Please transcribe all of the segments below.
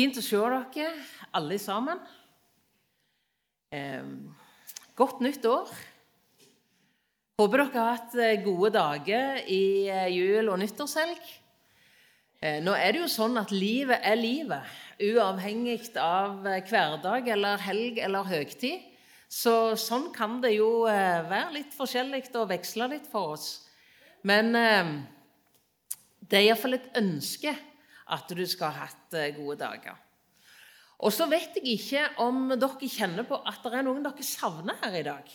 Fint å se dere alle sammen. Eh, godt nytt år. Håper dere har hatt eh, gode dager i eh, jul- og nyttårshelg. Eh, nå er det jo sånn at livet er livet, uavhengig av eh, hverdag eller helg eller høgtid. Så sånn kan det jo eh, være litt forskjellig og veksle litt for oss. Men det er iallfall et ønske at du skal ha hatt gode dager. Og så vet jeg ikke om dere kjenner på at det er noen dere savner her i dag.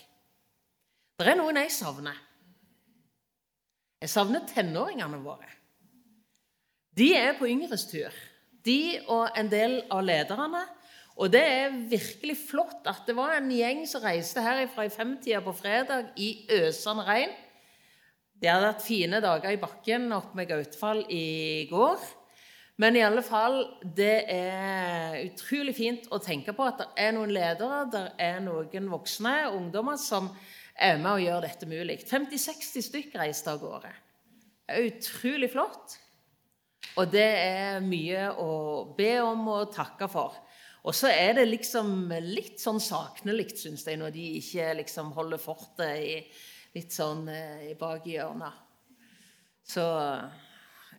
Det er noen jeg savner. Jeg savner tenåringene våre. De er på yngres tur. De og en del av lederne. Og det er virkelig flott at det var en gjeng som reiste herifra i femtida på fredag i øsende regn. De hadde hatt fine dager i bakken oppe med Gautfall i går. Men i alle fall, det er utrolig fint å tenke på at det er noen ledere, det er noen voksne ungdommer som er med og gjør dette mulig. 50-60 stykker reiste av gårde. Det er utrolig flott. Og det er mye å be om og takke for. Og så er det liksom litt sånn saknelig, syns jeg, når de ikke liksom holder fortet i, litt sånn eh, bak i hjørnet. Så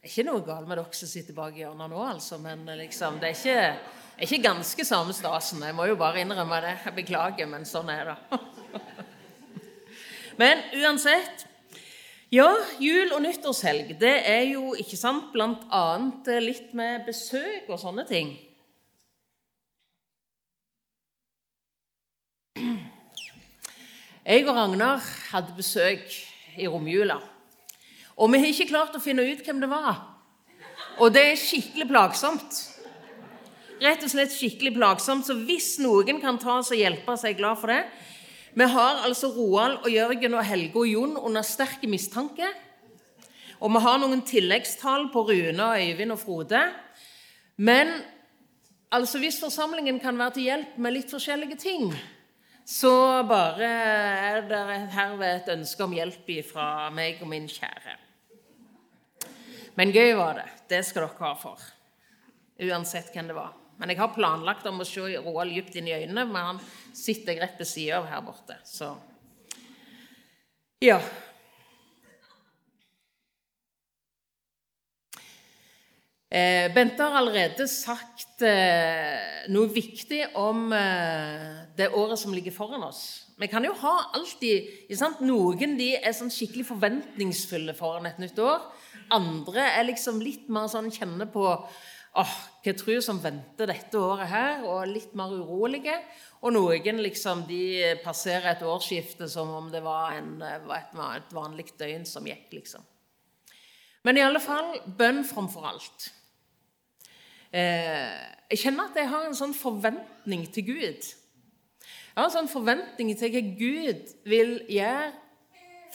det er ikke noe galt med dere som sitter bak hjørnet nå, altså, men liksom, det er ikke, er ikke ganske samme stasen. Jeg må jo bare innrømme det. Jeg beklager, men sånn er det. men uansett Ja, jul- og nyttårshelg, det er jo ikke sant blant annet litt med besøk og sånne ting. Jeg og Ragnar hadde besøk i romjula. Og vi har ikke klart å finne ut hvem det var. Og det er skikkelig plagsomt. Rett og slett skikkelig plagsomt. Så hvis noen kan ta oss og hjelpe oss, er jeg glad for det. Vi har altså Roald og Jørgen og Helge og Jon under sterk mistanke. Og vi har noen tilleggstall på Rune og Øyvind og Frode. Men altså hvis forsamlingen kan være til hjelp med litt forskjellige ting, så bare er det herved et ønske om hjelp fra meg og min kjære. Men gøy var det. Det skal dere ha for. Uansett hvem det var. Men jeg har planlagt om å se Roald dypt inn i øynene, men han sitter rett ved sida av her borte. Så ja. Eh, Bente har allerede sagt eh, noe viktig om eh, det året som ligger foran oss. Vi kan jo ha alltid Noen de er sånn skikkelig forventningsfulle foran et nytt år. Andre er liksom litt mer sånn kjenner på åh, hva tror som venter dette året her, og litt mer urolige. Og noen liksom, de passerer et årsskifte som om det var, en, et, et vanlig døgn som gikk, liksom. Men i alle fall bønn framfor alt. Eh, jeg kjenner at jeg har en sånn forventning til Gud. Jeg har en sånn forventning til hva Gud vil gjøre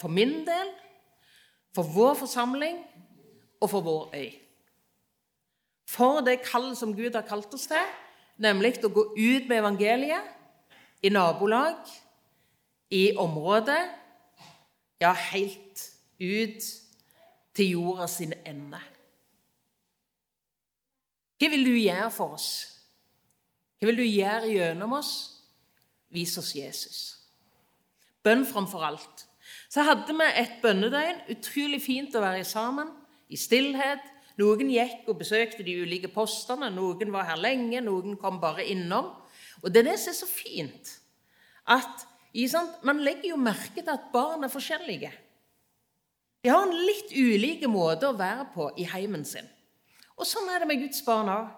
for min del, for vår forsamling og for vår øy. For det kallet som Gud har kalt oss til, nemlig å gå ut med evangeliet i nabolag, i området, ja, helt ut til jorda sin ende. Hva vil du gjøre for oss? Hva vil du gjøre gjennom oss? Vis oss Jesus. Bønn framfor alt. Så hadde vi et bønnedøgn. Utrolig fint å være sammen i stillhet. Noen gikk og besøkte de ulike postene, noen var her lenge, noen kom bare innom. Og Det er det som er så fint. At Man legger jo merke til at barn er forskjellige. De har en litt ulike måte å være på i heimen sin. Og sånn er det med Guds barn òg.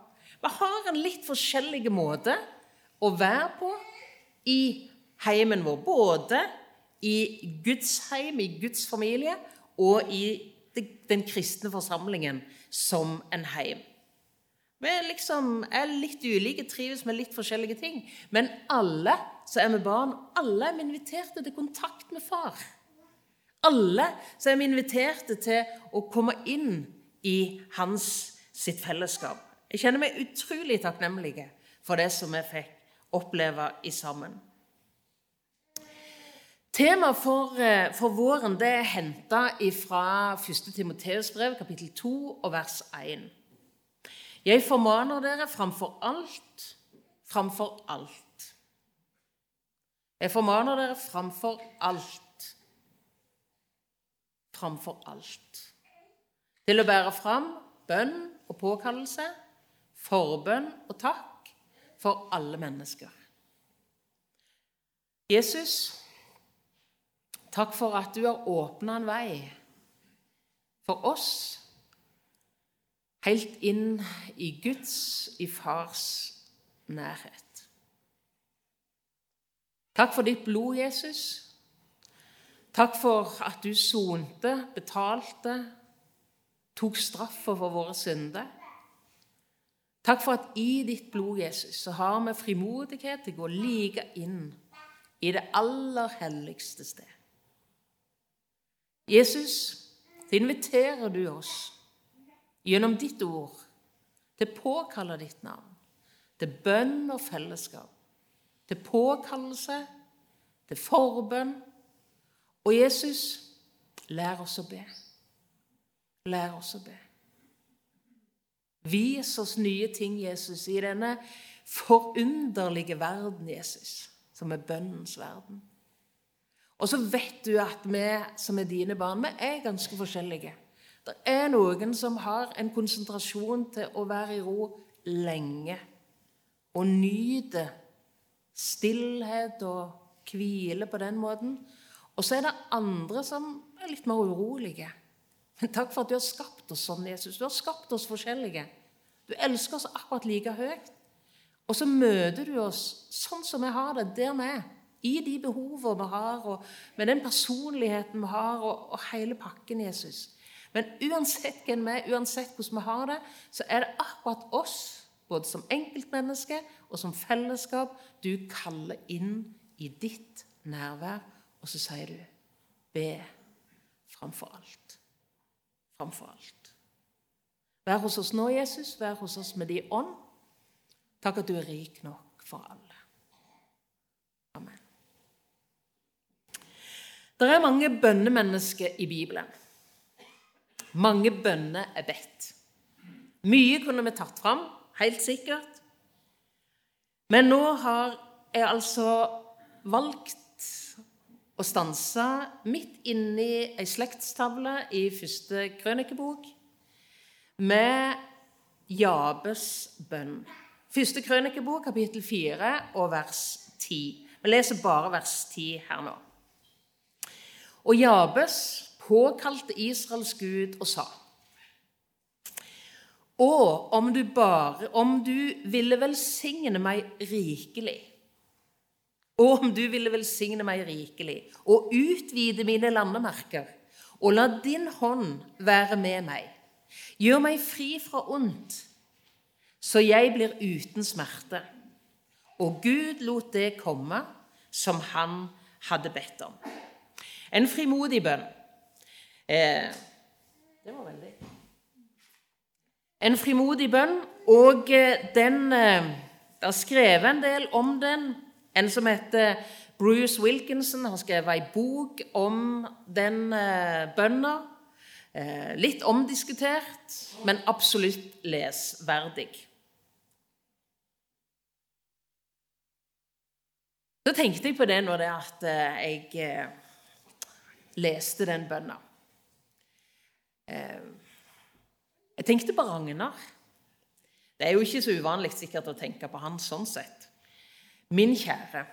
Vi har en litt forskjellig måte å være på i heimen vår. Både i Guds heim, i Guds familie, og i den kristne forsamlingen som en heim. Vi liksom er litt ulike, trives med litt forskjellige ting. Men alle som er med barn, alle er vi inviterte til kontakt med far. Alle så er vi inviterte til å komme inn i hans sitt fellesskap. Jeg kjenner meg utrolig takknemlig for det som vi fikk oppleve i sammen. Temaet for, eh, for, våren det er henta fra 1. Timoteus brev, kapittel 2 og vers 1. Jeg formaner dere framfor alt, framfor alt. Jeg formaner dere framfor alt, framfor alt. Til å bære fram bønn og påkallelse, forbønn og takk for alle mennesker. Jesus, takk for at du har åpna en vei for oss helt inn i Guds, i Fars nærhet. Takk for ditt blod, Jesus. Takk for at du sonte, betalte, tok straffa for våre synder. Takk for at i ditt blod, Jesus, så har vi frimodighet til å gå like inn i det aller helligste sted. Jesus, så inviterer du oss gjennom ditt ord til å påkalle ditt navn, til bønn og fellesskap, til påkallelse, til forbønn. Og Jesus, lær oss å be. Lær oss å be. Vis oss nye ting, Jesus, i denne forunderlige verden, Jesus, som er bønnens verden. Og så vet du at vi som er dine barn, vi er ganske forskjellige. Det er noen som har en konsentrasjon til å være i ro lenge og nyte stillhet og hvile på den måten. Og så er det andre som er litt mer urolige. Men takk for at du har skapt oss sånn, Jesus. Du har skapt oss forskjellige. Du elsker oss akkurat like høyt. Og så møter du oss sånn som vi har det, der vi er. I de behovene vi har, og med den personligheten vi har, og, og hele pakken, Jesus. Men uansett hvem vi er, uansett hvordan vi har det, så er det akkurat oss, både som enkeltmenneske og som fellesskap, du kaller inn i ditt nærvær. Og så sier du be framfor alt. Framfor alt. Vær hos oss nå, Jesus. Vær hos oss med din ånd. Takk at du er rik nok for alle. Det er mange bønnemennesker i Bibelen. Mange bønner er bedt. Mye kunne vi tatt fram, helt sikkert. Men nå har jeg altså valgt å stanse midt inni ei slektstavle i første krønikebok med Jabes bønn. Første krønikebok, kapittel 4 og vers 10. Vi leser bare vers 10 her nå. Og Jabes påkalte Israels Gud og sa Og om du bare Om du ville velsigne meg rikelig og om du ville velsigne meg rikelig og utvide mine landemerker, og la din hånd være med meg, gjør meg fri fra ondt, så jeg blir uten smerte. Og Gud lot det komme som han hadde bedt om. En frimodig bønn. Eh, det var veldig En frimodig bønn, og eh, den eh, Det er skrevet en del om den. En som heter Bruce Wilkinson har skrevet ei bok om den eh, bønna. Litt omdiskutert, men absolutt lesverdig. Så tenkte jeg på det når det at jeg leste den bønna. Eh, jeg tenkte på Ragnar. Det er jo ikke så uvanlig sikkert å tenke på han sånn sett. Min kjære.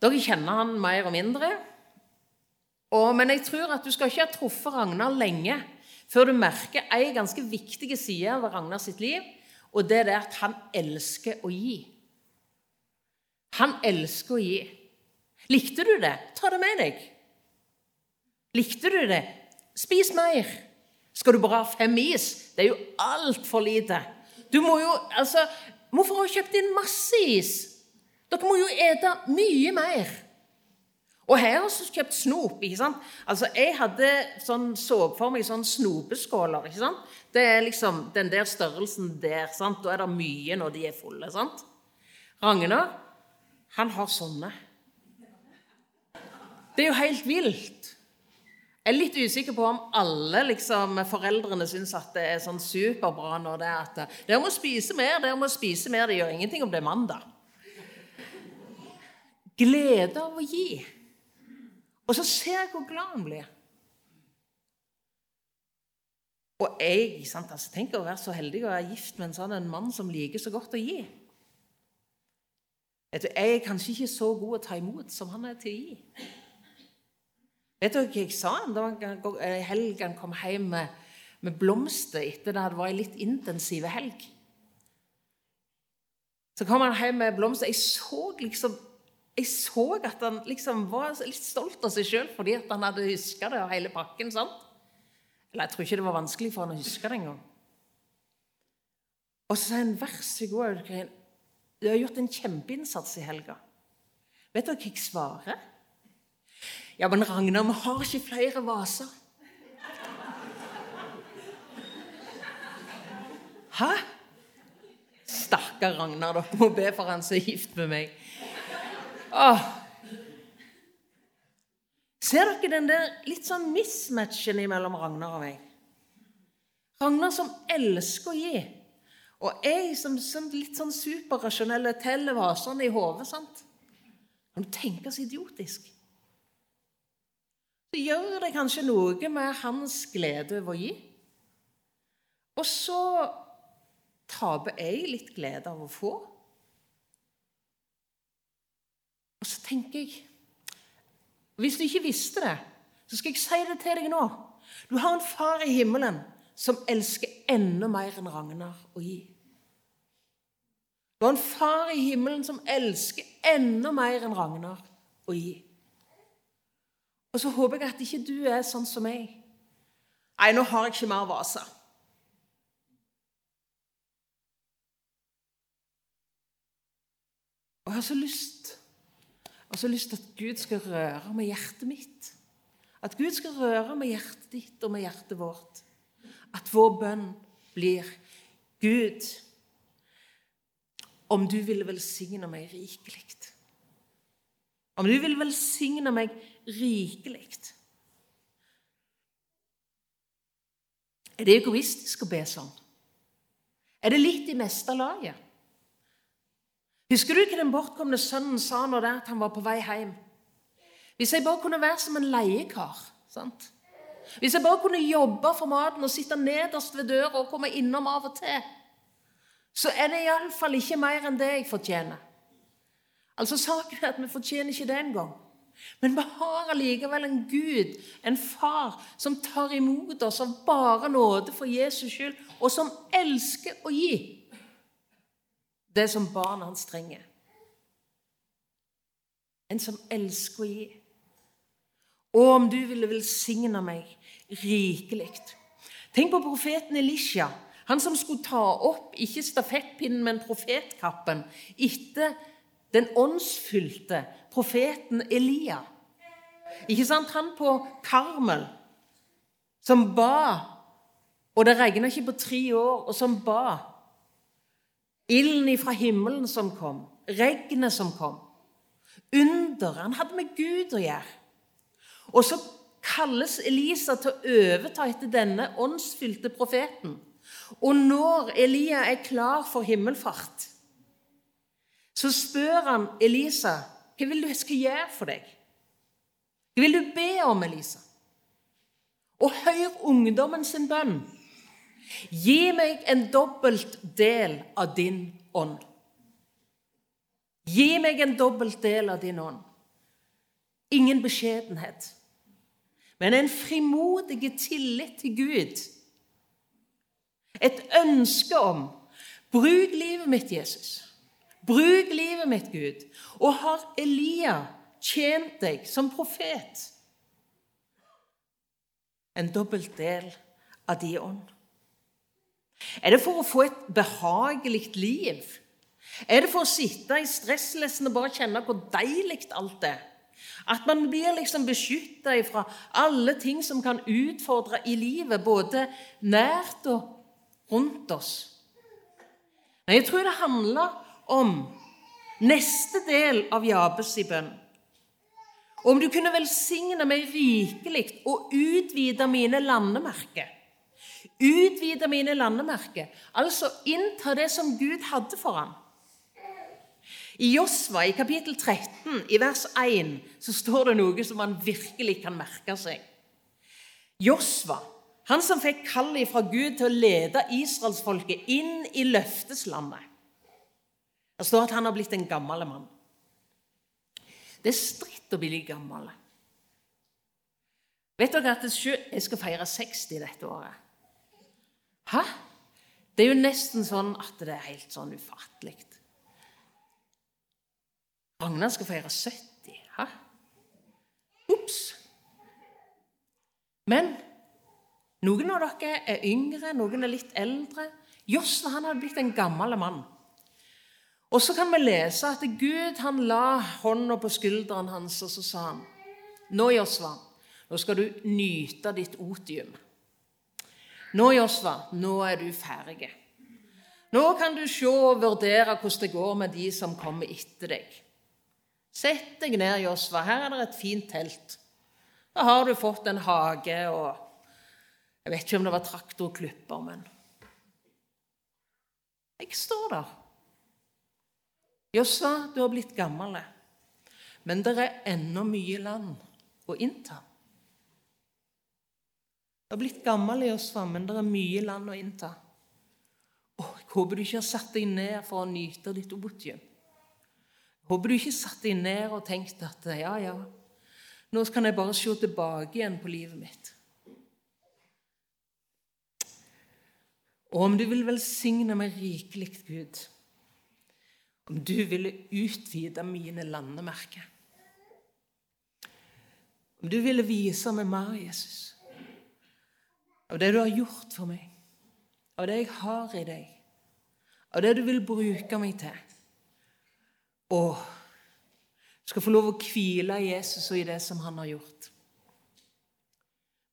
Dere kjenner han mer og mindre. Og, men jeg tror at du skal ikke ha truffet Ragnar lenge før du merker ei ganske viktig side av Ragnar sitt liv, og det er at han elsker å gi. Han elsker å gi. Likte du det? Ta det med deg. Likte du det? Spis mer. Skal du bare ha fem is? Det er jo altfor lite. Du må jo altså Hvorfor har du kjøpt inn masse is? Dere må jo ete mye mer. Og her har vi kjøpt snop. ikke sant? Altså, Jeg hadde sånn, så for meg sånn snopeskåler. ikke sant? Det er liksom den der størrelsen der. sant? Da er det mye når de er fulle. sant? Ragnar, han har sånne. Det er jo helt vilt. Jeg er litt usikker på om alle liksom, foreldrene syns at det er sånn superbra når det er at dere må spise mer, dere må spise mer. Det gjør ingenting om det er mandag. Glede av å gi. Og så ser jeg hvor glad han blir. Og jeg sant, altså, tenker å være så heldig å være gift med en sånn en mann som liker så godt å gi. Jeg er kanskje ikke så god å ta imot som han er til å gi. Vet dere hva jeg sa da eh, helgen kom hjem med, med blomster etter det vært ei litt intensiv helg? Så kom han hjem med blomster. Jeg så liksom jeg så at han liksom var litt stolt av seg sjøl fordi han hadde huska det og hele pakken. sant? Eller jeg tror ikke det var vanskelig for han å huske det engang. Og så sa han vær så god, du har gjort en kjempeinnsats i helga. Vet dere hva jeg svarer? Ja, men Ragnar, vi har ikke flere vaser. Hæ? Stakkar Ragnar, dere må be for han som er gift med meg. Åh. Ser dere den der litt sånn mismatchen mellom Ragnar og meg? Ragnar som elsker å gi, og jeg som som litt sånn superrasjonelle teller vasene i hodet. Kan du tenke så idiotisk? Så gjør det kanskje noe med hans glede over å gi. Og så taper jeg litt glede av å få. Og så tenker jeg Hvis du ikke visste det, så skal jeg si det til deg nå. Du har en far i himmelen som elsker enda mer enn Ragnar å gi. Du har en far i himmelen som elsker enda mer enn Ragnar å gi. Og så håper jeg at ikke du er sånn som meg. Nei, nå har jeg ikke mer vaser. Og jeg har så lyst jeg har så lyst til at Gud skal røre med hjertet mitt. At Gud skal røre med hjertet ditt og med hjertet vårt. At vår bønn blir Gud, om du ville velsigne meg rikelig. Om du vil velsigne meg rikelig. Er det egoistisk å be sånn? Er det litt i neste laget? Husker du hva den bortkomne sønnen sa når det at han var på vei hjem? Hvis jeg bare kunne være som en leiekar sant? Hvis jeg bare kunne jobbe for maten og sitte nederst ved døra og komme innom av og til, så er det iallfall ikke mer enn det jeg fortjener. Altså Saken er at vi fortjener ikke det engang. Men vi har allikevel en Gud, en far, som tar imot oss av bare nåde for Jesus skyld, og som elsker å gi det som barna hans trenger. En som elsker å gi. Og om du ville velsigne meg rikelig Tenk på profeten Elisha, han som skulle ta opp ikke stafettpinnen, men profetkappen etter den åndsfylte profeten Elia. Ikke sant? Han på Karmel, som ba, og det regna ikke på tre år, og som ba. Ilden fra himmelen som kom, regnet som kom. Under. Han hadde med Gud å gjøre. Og så kalles Elisa til å overta etter denne åndsfylte profeten. Og når Elia er klar for himmelfart, så spør han Elisa hva vil du jeg skal gjøre for deg. Hva vil du be om, Elisa? Og hør ungdommen sin bønn. Gi meg en dobbelt del av din ånd. Gi meg en dobbelt del av din ånd. Ingen beskjedenhet, men en frimodig tillit til Gud. Et ønske om Bruk livet mitt, Jesus. Bruk livet mitt, Gud. Og har Elia tjent deg som profet? En dobbelt del av de ånd. Er det for å få et behagelig liv? Er det for å sitte i stresslessen og bare kjenne hvor deilig alt er? At man blir liksom beskytta fra alle ting som kan utfordre i livet, både nært og rundt oss. Men jeg tror det handler om neste del av Jabes i bønn. Om du kunne velsigne meg rikelig og utvide mine landemerker. Utvide mine landemerker, altså innta det som Gud hadde for ham. I Josva, i kapittel 13, i vers 1, så står det noe som man virkelig kan merke seg. Josva, han som fikk kallet fra Gud til å lede israelsfolket inn i løfteslandet. Det står at han har blitt en gammel mann. Det er stritt å bli gammel. Vet dere at jeg skal feire 60 dette året? Hæ? Det er jo nesten sånn at det er helt sånn ufattelig. Ragnar skal feire 70. Hæ? Ops! Men noen av dere er yngre, noen er litt eldre. Josva han hadde blitt en gammel mann. Og så kan vi lese at Gud han la hånda på skulderen hans, og så sa han Nå, Josva, nå skal du nyte ditt otium. Nå, Josva, nå er du ferdig. Nå kan du se og vurdere hvordan det går med de som kommer etter deg. Sett deg ned, Josva. Her er det et fint telt. Da har du fått en hage og Jeg vet ikke om det var traktor og klipper, men Jeg står der. Josva, du har blitt gammel, men det er ennå mye land å innta. Du har blitt gammel, Josva, men det er mye land å innta. Åh, jeg håper du ikke har satt deg ned for å nyte ditt obotium. Håper du ikke satt deg ned og tenkt at ja, ja, nå kan jeg bare se tilbake igjen på livet mitt. Og om du vil velsigne meg rikelig, Gud, om du ville utvide mine landemerker. Om du ville vise meg mer, Jesus, av det du har gjort for meg, av det jeg har i deg, av det du vil bruke meg til. Og du skal få lov å hvile i Jesus og i det som han har gjort.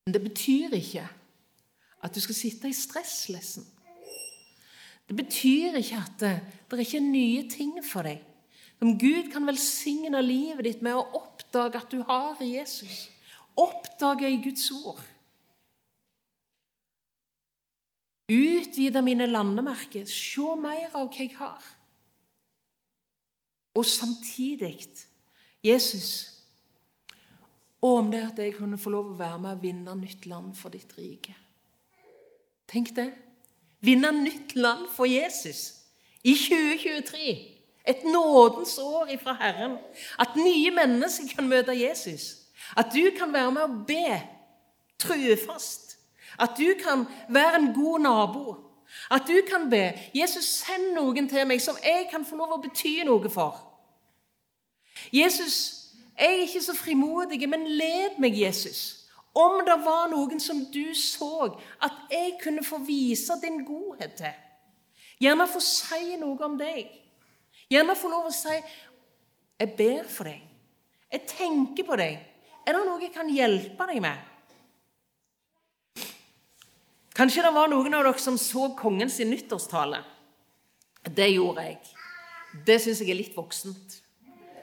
Men det betyr ikke at du skal sitte i stresslessen. Det betyr ikke at det, det er ikke nye ting for deg. Som Gud kan velsigne livet ditt med å oppdage at du har Jesus. Oppdage i Guds ord. Utvide mine landemerker. Se mer av hva jeg har. Og samtidig Jesus, og om det at jeg kunne få lov å være med og vinne nytt land for ditt rike. Tenk det vinne nytt land for Jesus i 2023. Et nådens år ifra Herren. At nye mennesker kan møte Jesus. At du kan være med å be truefast. At du kan være en god nabo. At du kan be 'Jesus, send noen til meg som jeg kan få lov å bety noe for'. Jesus, jeg er ikke så frimodig, men led meg, Jesus. Om det var noen som du så at jeg kunne få vise din godhet til. Gjerne få si noe om deg. Gjerne få lov å si 'Jeg ber for deg'. 'Jeg tenker på deg'. Er det noe jeg kan hjelpe deg med? Kanskje det var noen av dere som så kongens nyttårstale. Det gjorde jeg. Det syns jeg er litt voksent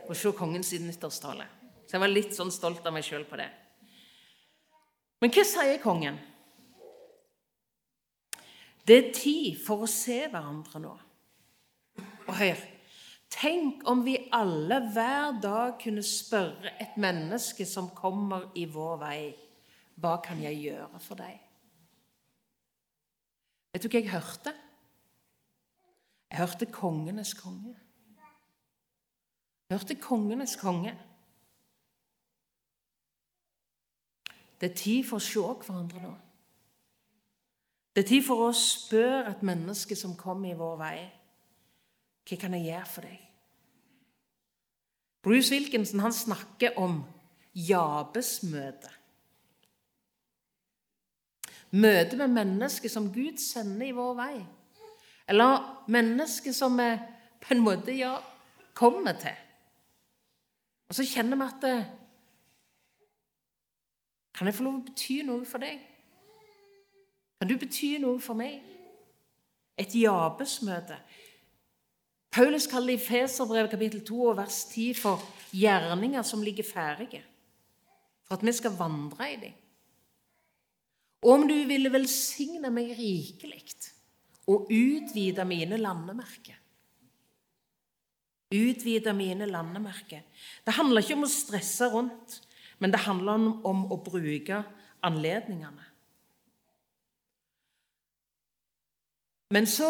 å se kongens nyttårstale. Så jeg var litt sånn stolt av meg sjøl på det. Men hva sier kongen? Det er tid for å se hverandre nå. Og hør Tenk om vi alle hver dag kunne spørre et menneske som kommer i vår vei, hva kan jeg gjøre for deg? Vet du hva jeg hørte? Jeg hørte kongenes konge. Jeg hørte kongenes konge. Det er tid for å se hverandre nå. Det er tid for å spørre et menneske som kommer i vår vei, hva kan jeg gjøre for deg? Bruce Wilkinson han snakker om Jabes-møte. Møte med mennesker som Gud sender i vår vei. Eller mennesker som vi på en måte ja, kommer til. Og så kjenner vi at det, kan jeg få lov å bety noe for deg? Kan du bety noe for meg? Et Jabes-møte. Paulus kaller i Feserbrevet kapittel 2 og vers 10 for gjerninger som ligger ferdige. for at vi skal vandre i dem. Om du ville velsigne meg rikelig og utvide mine landemerker. Utvide mine landemerker. Det handler ikke om å stresse rundt, men det handler om, å bruke anledningene. Men så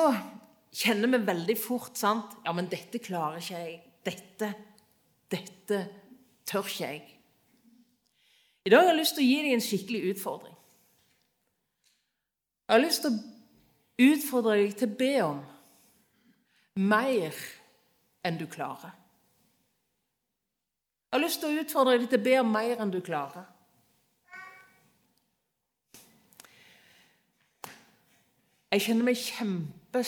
kjenner vi veldig fort sant? Ja, men dette klarer ikke jeg. Dette, dette tør ikke jeg. I dag har jeg lyst til å gi deg en skikkelig utfordring. Jeg har lyst til å utfordre deg til å be om mer enn du klarer. Jeg har lyst til å utfordre deg til å be om mer enn du klarer. Jeg kjenner meg kjempe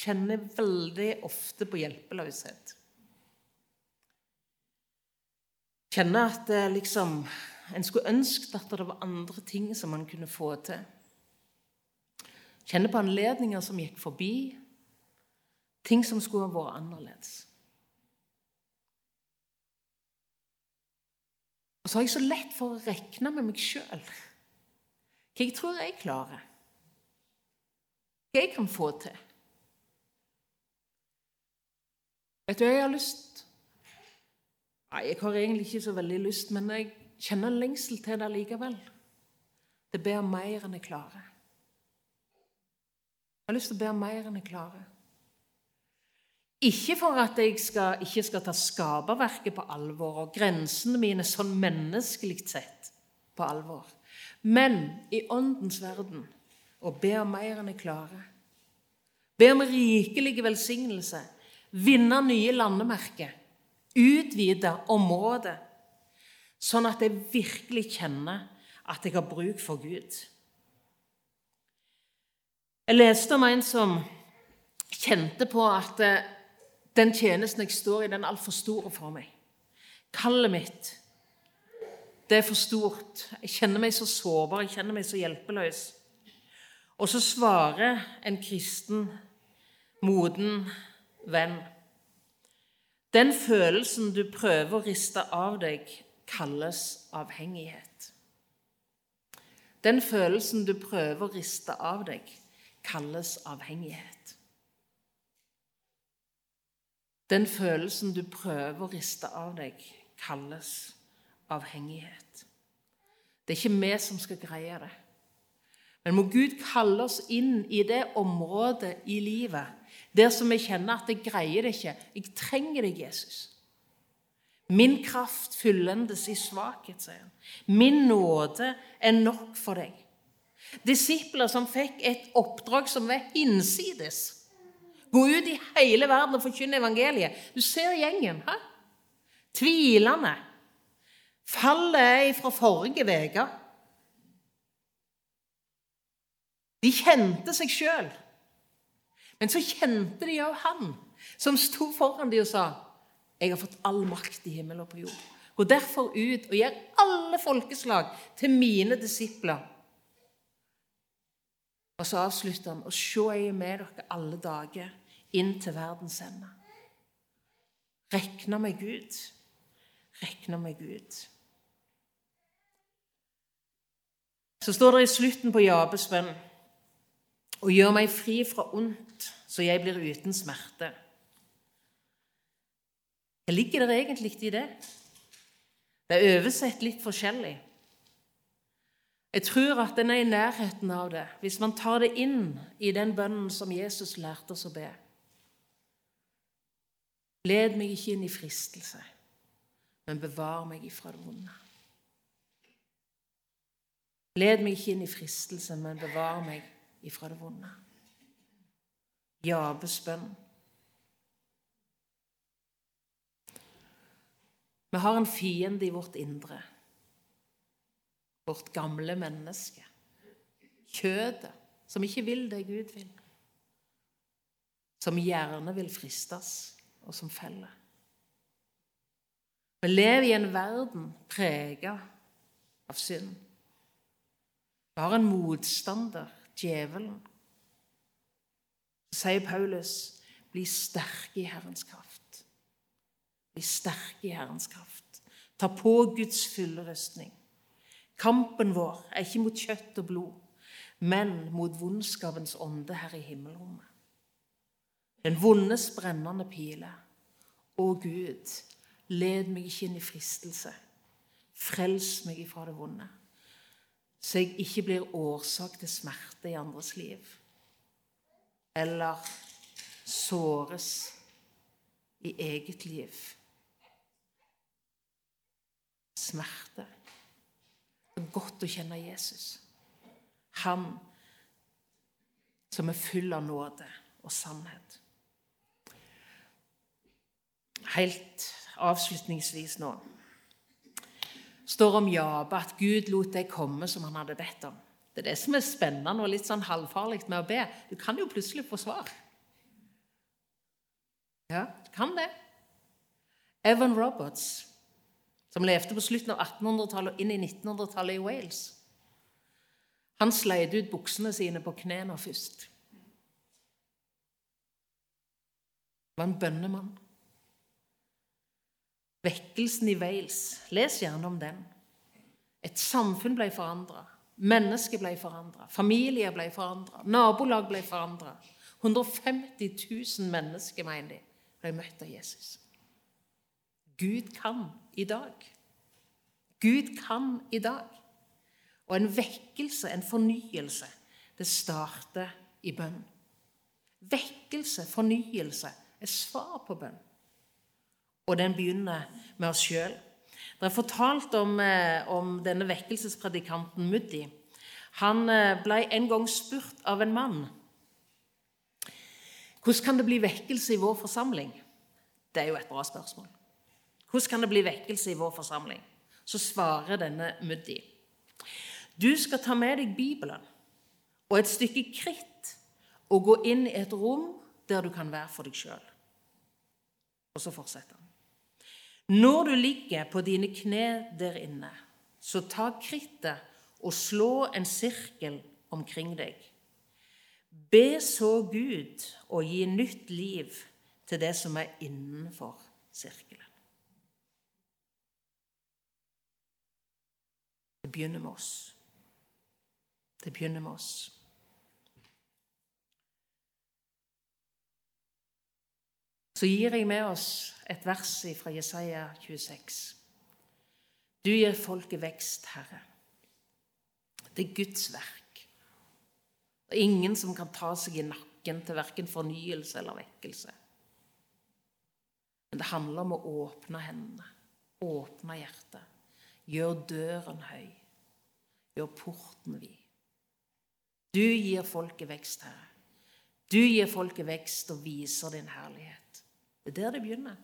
Kjenner veldig ofte på hjelpeløshet. Kjenner at det liksom En skulle ønsket at det var andre ting som man kunne få til. Kjenner på anledninger som gikk forbi. Ting som skulle ha vært annerledes. Og så har jeg så lett for å regne med meg sjøl. Hva jeg tror jeg klarer hva jeg kan få til. Vet du, hva jeg har lyst Nei, jeg har egentlig ikke så veldig lyst, men jeg kjenner lengsel til det likevel. Det ber mer enn jeg klarer. Jeg har lyst til å be mer enn jeg klarer. Ikke for at jeg skal, ikke skal ta skaperverket på alvor og grensene mine sånn menneskelig sett på alvor, men i åndens verden og be om mer enn jeg klarer. Be om rikelig velsignelse, vinne nye landemerker, utvide området, sånn at jeg virkelig kjenner at jeg har bruk for Gud. Jeg leste om en som kjente på at eh, den tjenesten jeg står i, den er altfor stor for meg. Kallet mitt, det er for stort. Jeg kjenner meg så sårbar, jeg kjenner meg så hjelpeløs. Og så svarer en kristen, moden venn Den følelsen du prøver å riste av deg, kalles avhengighet. Den følelsen du prøver å riste av deg, kalles avhengighet. Den følelsen du prøver å riste av deg, kalles avhengighet. Det er ikke vi som skal greie det. Men må Gud kalle oss inn i det området i livet der som vi kjenner at jeg greier det ikke. Jeg trenger deg, Jesus. Min kraft fyllendes i svakhet, sier han. Min nåde er nok for deg. Disipler som fikk et oppdrag som var hinsides. Gå ut i hele verden og forkynne evangeliet. Du ser gjengen. Hæ? Tvilende. Fallet er fra forrige uke. De kjente seg sjøl. Men så kjente de òg han som sto foran dem og sa jeg har fått all makt i himmel og på jord. Gå derfor ut og gjør alle folkeslag til mine disipler. Og så avslutter han og se jeg er med dere alle dager inn til verdens ende. Rekna med Gud. Rekna med Gud. Så står det i slutten på Jabes bønn og gjør meg fri fra ondt, så jeg blir uten smerte. Hva ligger det egentlig i det? Det er oversett litt forskjellig. Jeg tror at den er i nærheten av det hvis man tar det inn i den bønnen som Jesus lærte oss å be. Led meg ikke inn i fristelse, men bevar meg ifra det vonde. Led meg ikke inn i fristelse, men bevar meg ifra det vonde. Jabes bønn. Vi har en fiende i vårt indre, vårt gamle menneske. Kjødet, som ikke vil det Gud vil. Som gjerne vil fristes, og som feller. Vi lever i en verden prega av synd. Vi har en motstander djevelen. Så sier Paulus, bli sterke i Herrens kraft. Bli sterke i Herrens kraft. Ta på Guds fulle rustning. Kampen vår er ikke mot kjøtt og blod, men mot vondskapens ånde her i himmelrommet. Den vondes brennende pile. Å Gud, led meg ikke inn i fristelse. Frels meg ifra det vonde, så jeg ikke blir årsak til smerte i andres liv. Eller såres i eget liv. Smerte. Det er godt å kjenne Jesus. Han som er full av nåde og sannhet. Helt avslutningsvis nå står om Jabe at Gud lot deg komme som han hadde bedt om. Det er det som er spennende og litt sånn halvfarlig med å be. Du kan jo plutselig få svar. Ja, du kan det. Evan Roberts, som levde på slutten av 1800-tallet og inn i 1900-tallet i Wales Han sleit ut buksene sine på knærne først. Det var en bønnemann. Vekkelsen i Wales. Les gjerne om den. Et samfunn ble forandra. Mennesker ble forandra. Familier ble forandra. Nabolag ble forandra. 150 000 mennesker, mener de, ble møtt av Jesus. Gud kan i dag. Gud kan i dag. Og en vekkelse, en fornyelse, det starter i bønn. Vekkelse, fornyelse, er svar på bønn og den begynner med oss sjøl. Det er fortalt om, eh, om denne vekkelsespredikanten Muddi. Han eh, ble en gang spurt av en mann hvordan kan det bli vekkelse i vår forsamling. Det er jo et bra spørsmål. Hvordan kan det bli vekkelse i vår forsamling? Så svarer denne Muddi. Du skal ta med deg Bibelen og et stykke kritt og gå inn i et rom der du kan være for deg sjøl. Og så fortsetter han. Når du ligger på dine kne der inne, så ta krittet og slå en sirkel omkring deg. Be så Gud å gi nytt liv til det som er innenfor sirkelen. Det begynner med oss. Det begynner med oss. så gir jeg med oss et vers fra Jesaja 26. Du gir folket vekst, Herre. Det er Guds verk. Det er ingen som kan ta seg i nakken til verken fornyelse eller vekkelse. Men det handler om å åpne hendene, åpne hjertet. Gjør døren høy. Gjør porten vid. Du gir folket vekst, Herre. Du gir folket vekst og viser din herlighet. Det er der det begynner.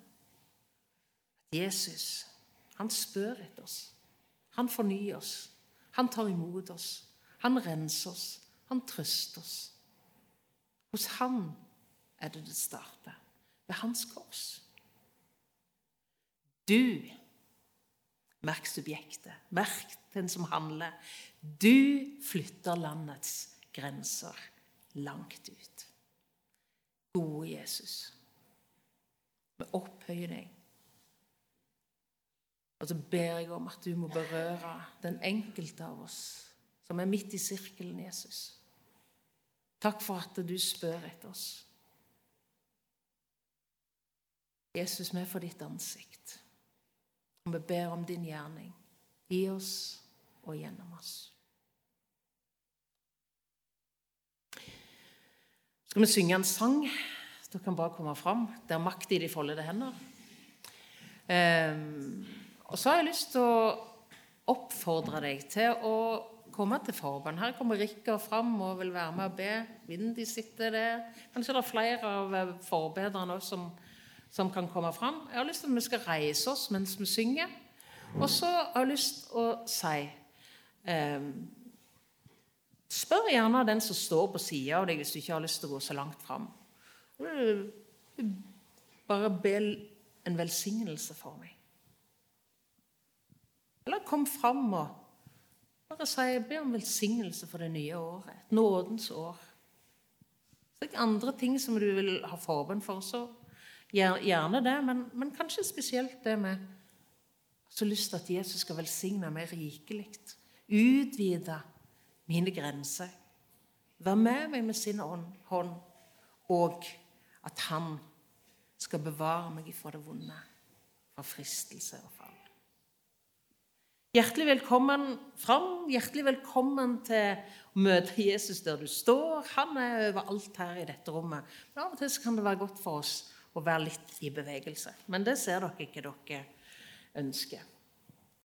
Jesus, han spør etter oss. Han fornyer oss. Han tar imot oss. Han renser oss. Han trøster oss. Hos han er det det starter. Ved hans kors. Du Merk subjektet. Merk den som handler. Du flytter landets grenser langt ut. Gode Jesus. Vi opphøyer deg. Og så ber jeg om at du må berøre den enkelte av oss som er midt i sirkelen, Jesus. Takk for at du spør etter oss. Jesus, vi er for ditt ansikt. Og vi ber om din gjerning i oss og gjennom oss. Skal vi synge en sang? Du kan bare komme fram. Det er makt i de foldede hender. Um, og så har jeg lyst til å oppfordre deg til å komme til forbønn. Her kommer Rikard fram og vil være med og be. Vindy sitter der. Kanskje det er flere av eh, også som, som, kan komme fram. Jeg har lyst til at vi skal reise oss mens vi synger. Og så har jeg lyst til å si eh, Spør gjerne den som står på sida av deg, hvis du ikke har lyst til å gå så langt fram. Bare be en velsignelse for meg. Eller kom fram og bare si be om velsignelse for det nye året. Et nådens år. Så det er andre ting som du vil ha forbønn for, så gjerne det. Men, men kanskje spesielt det med så lyst til at Jesus skal velsigne meg rikelig Utvide mine grenser. Vær med meg med sin hånd, og at han skal bevare meg fra det vonde, fra fristelse og fall. Hjertelig velkommen fram. Hjertelig velkommen til å møte Jesus der du står. Han er overalt her i dette rommet. Men av og til kan det være godt for oss å være litt i bevegelse. Men det ser dere ikke dere ønsker.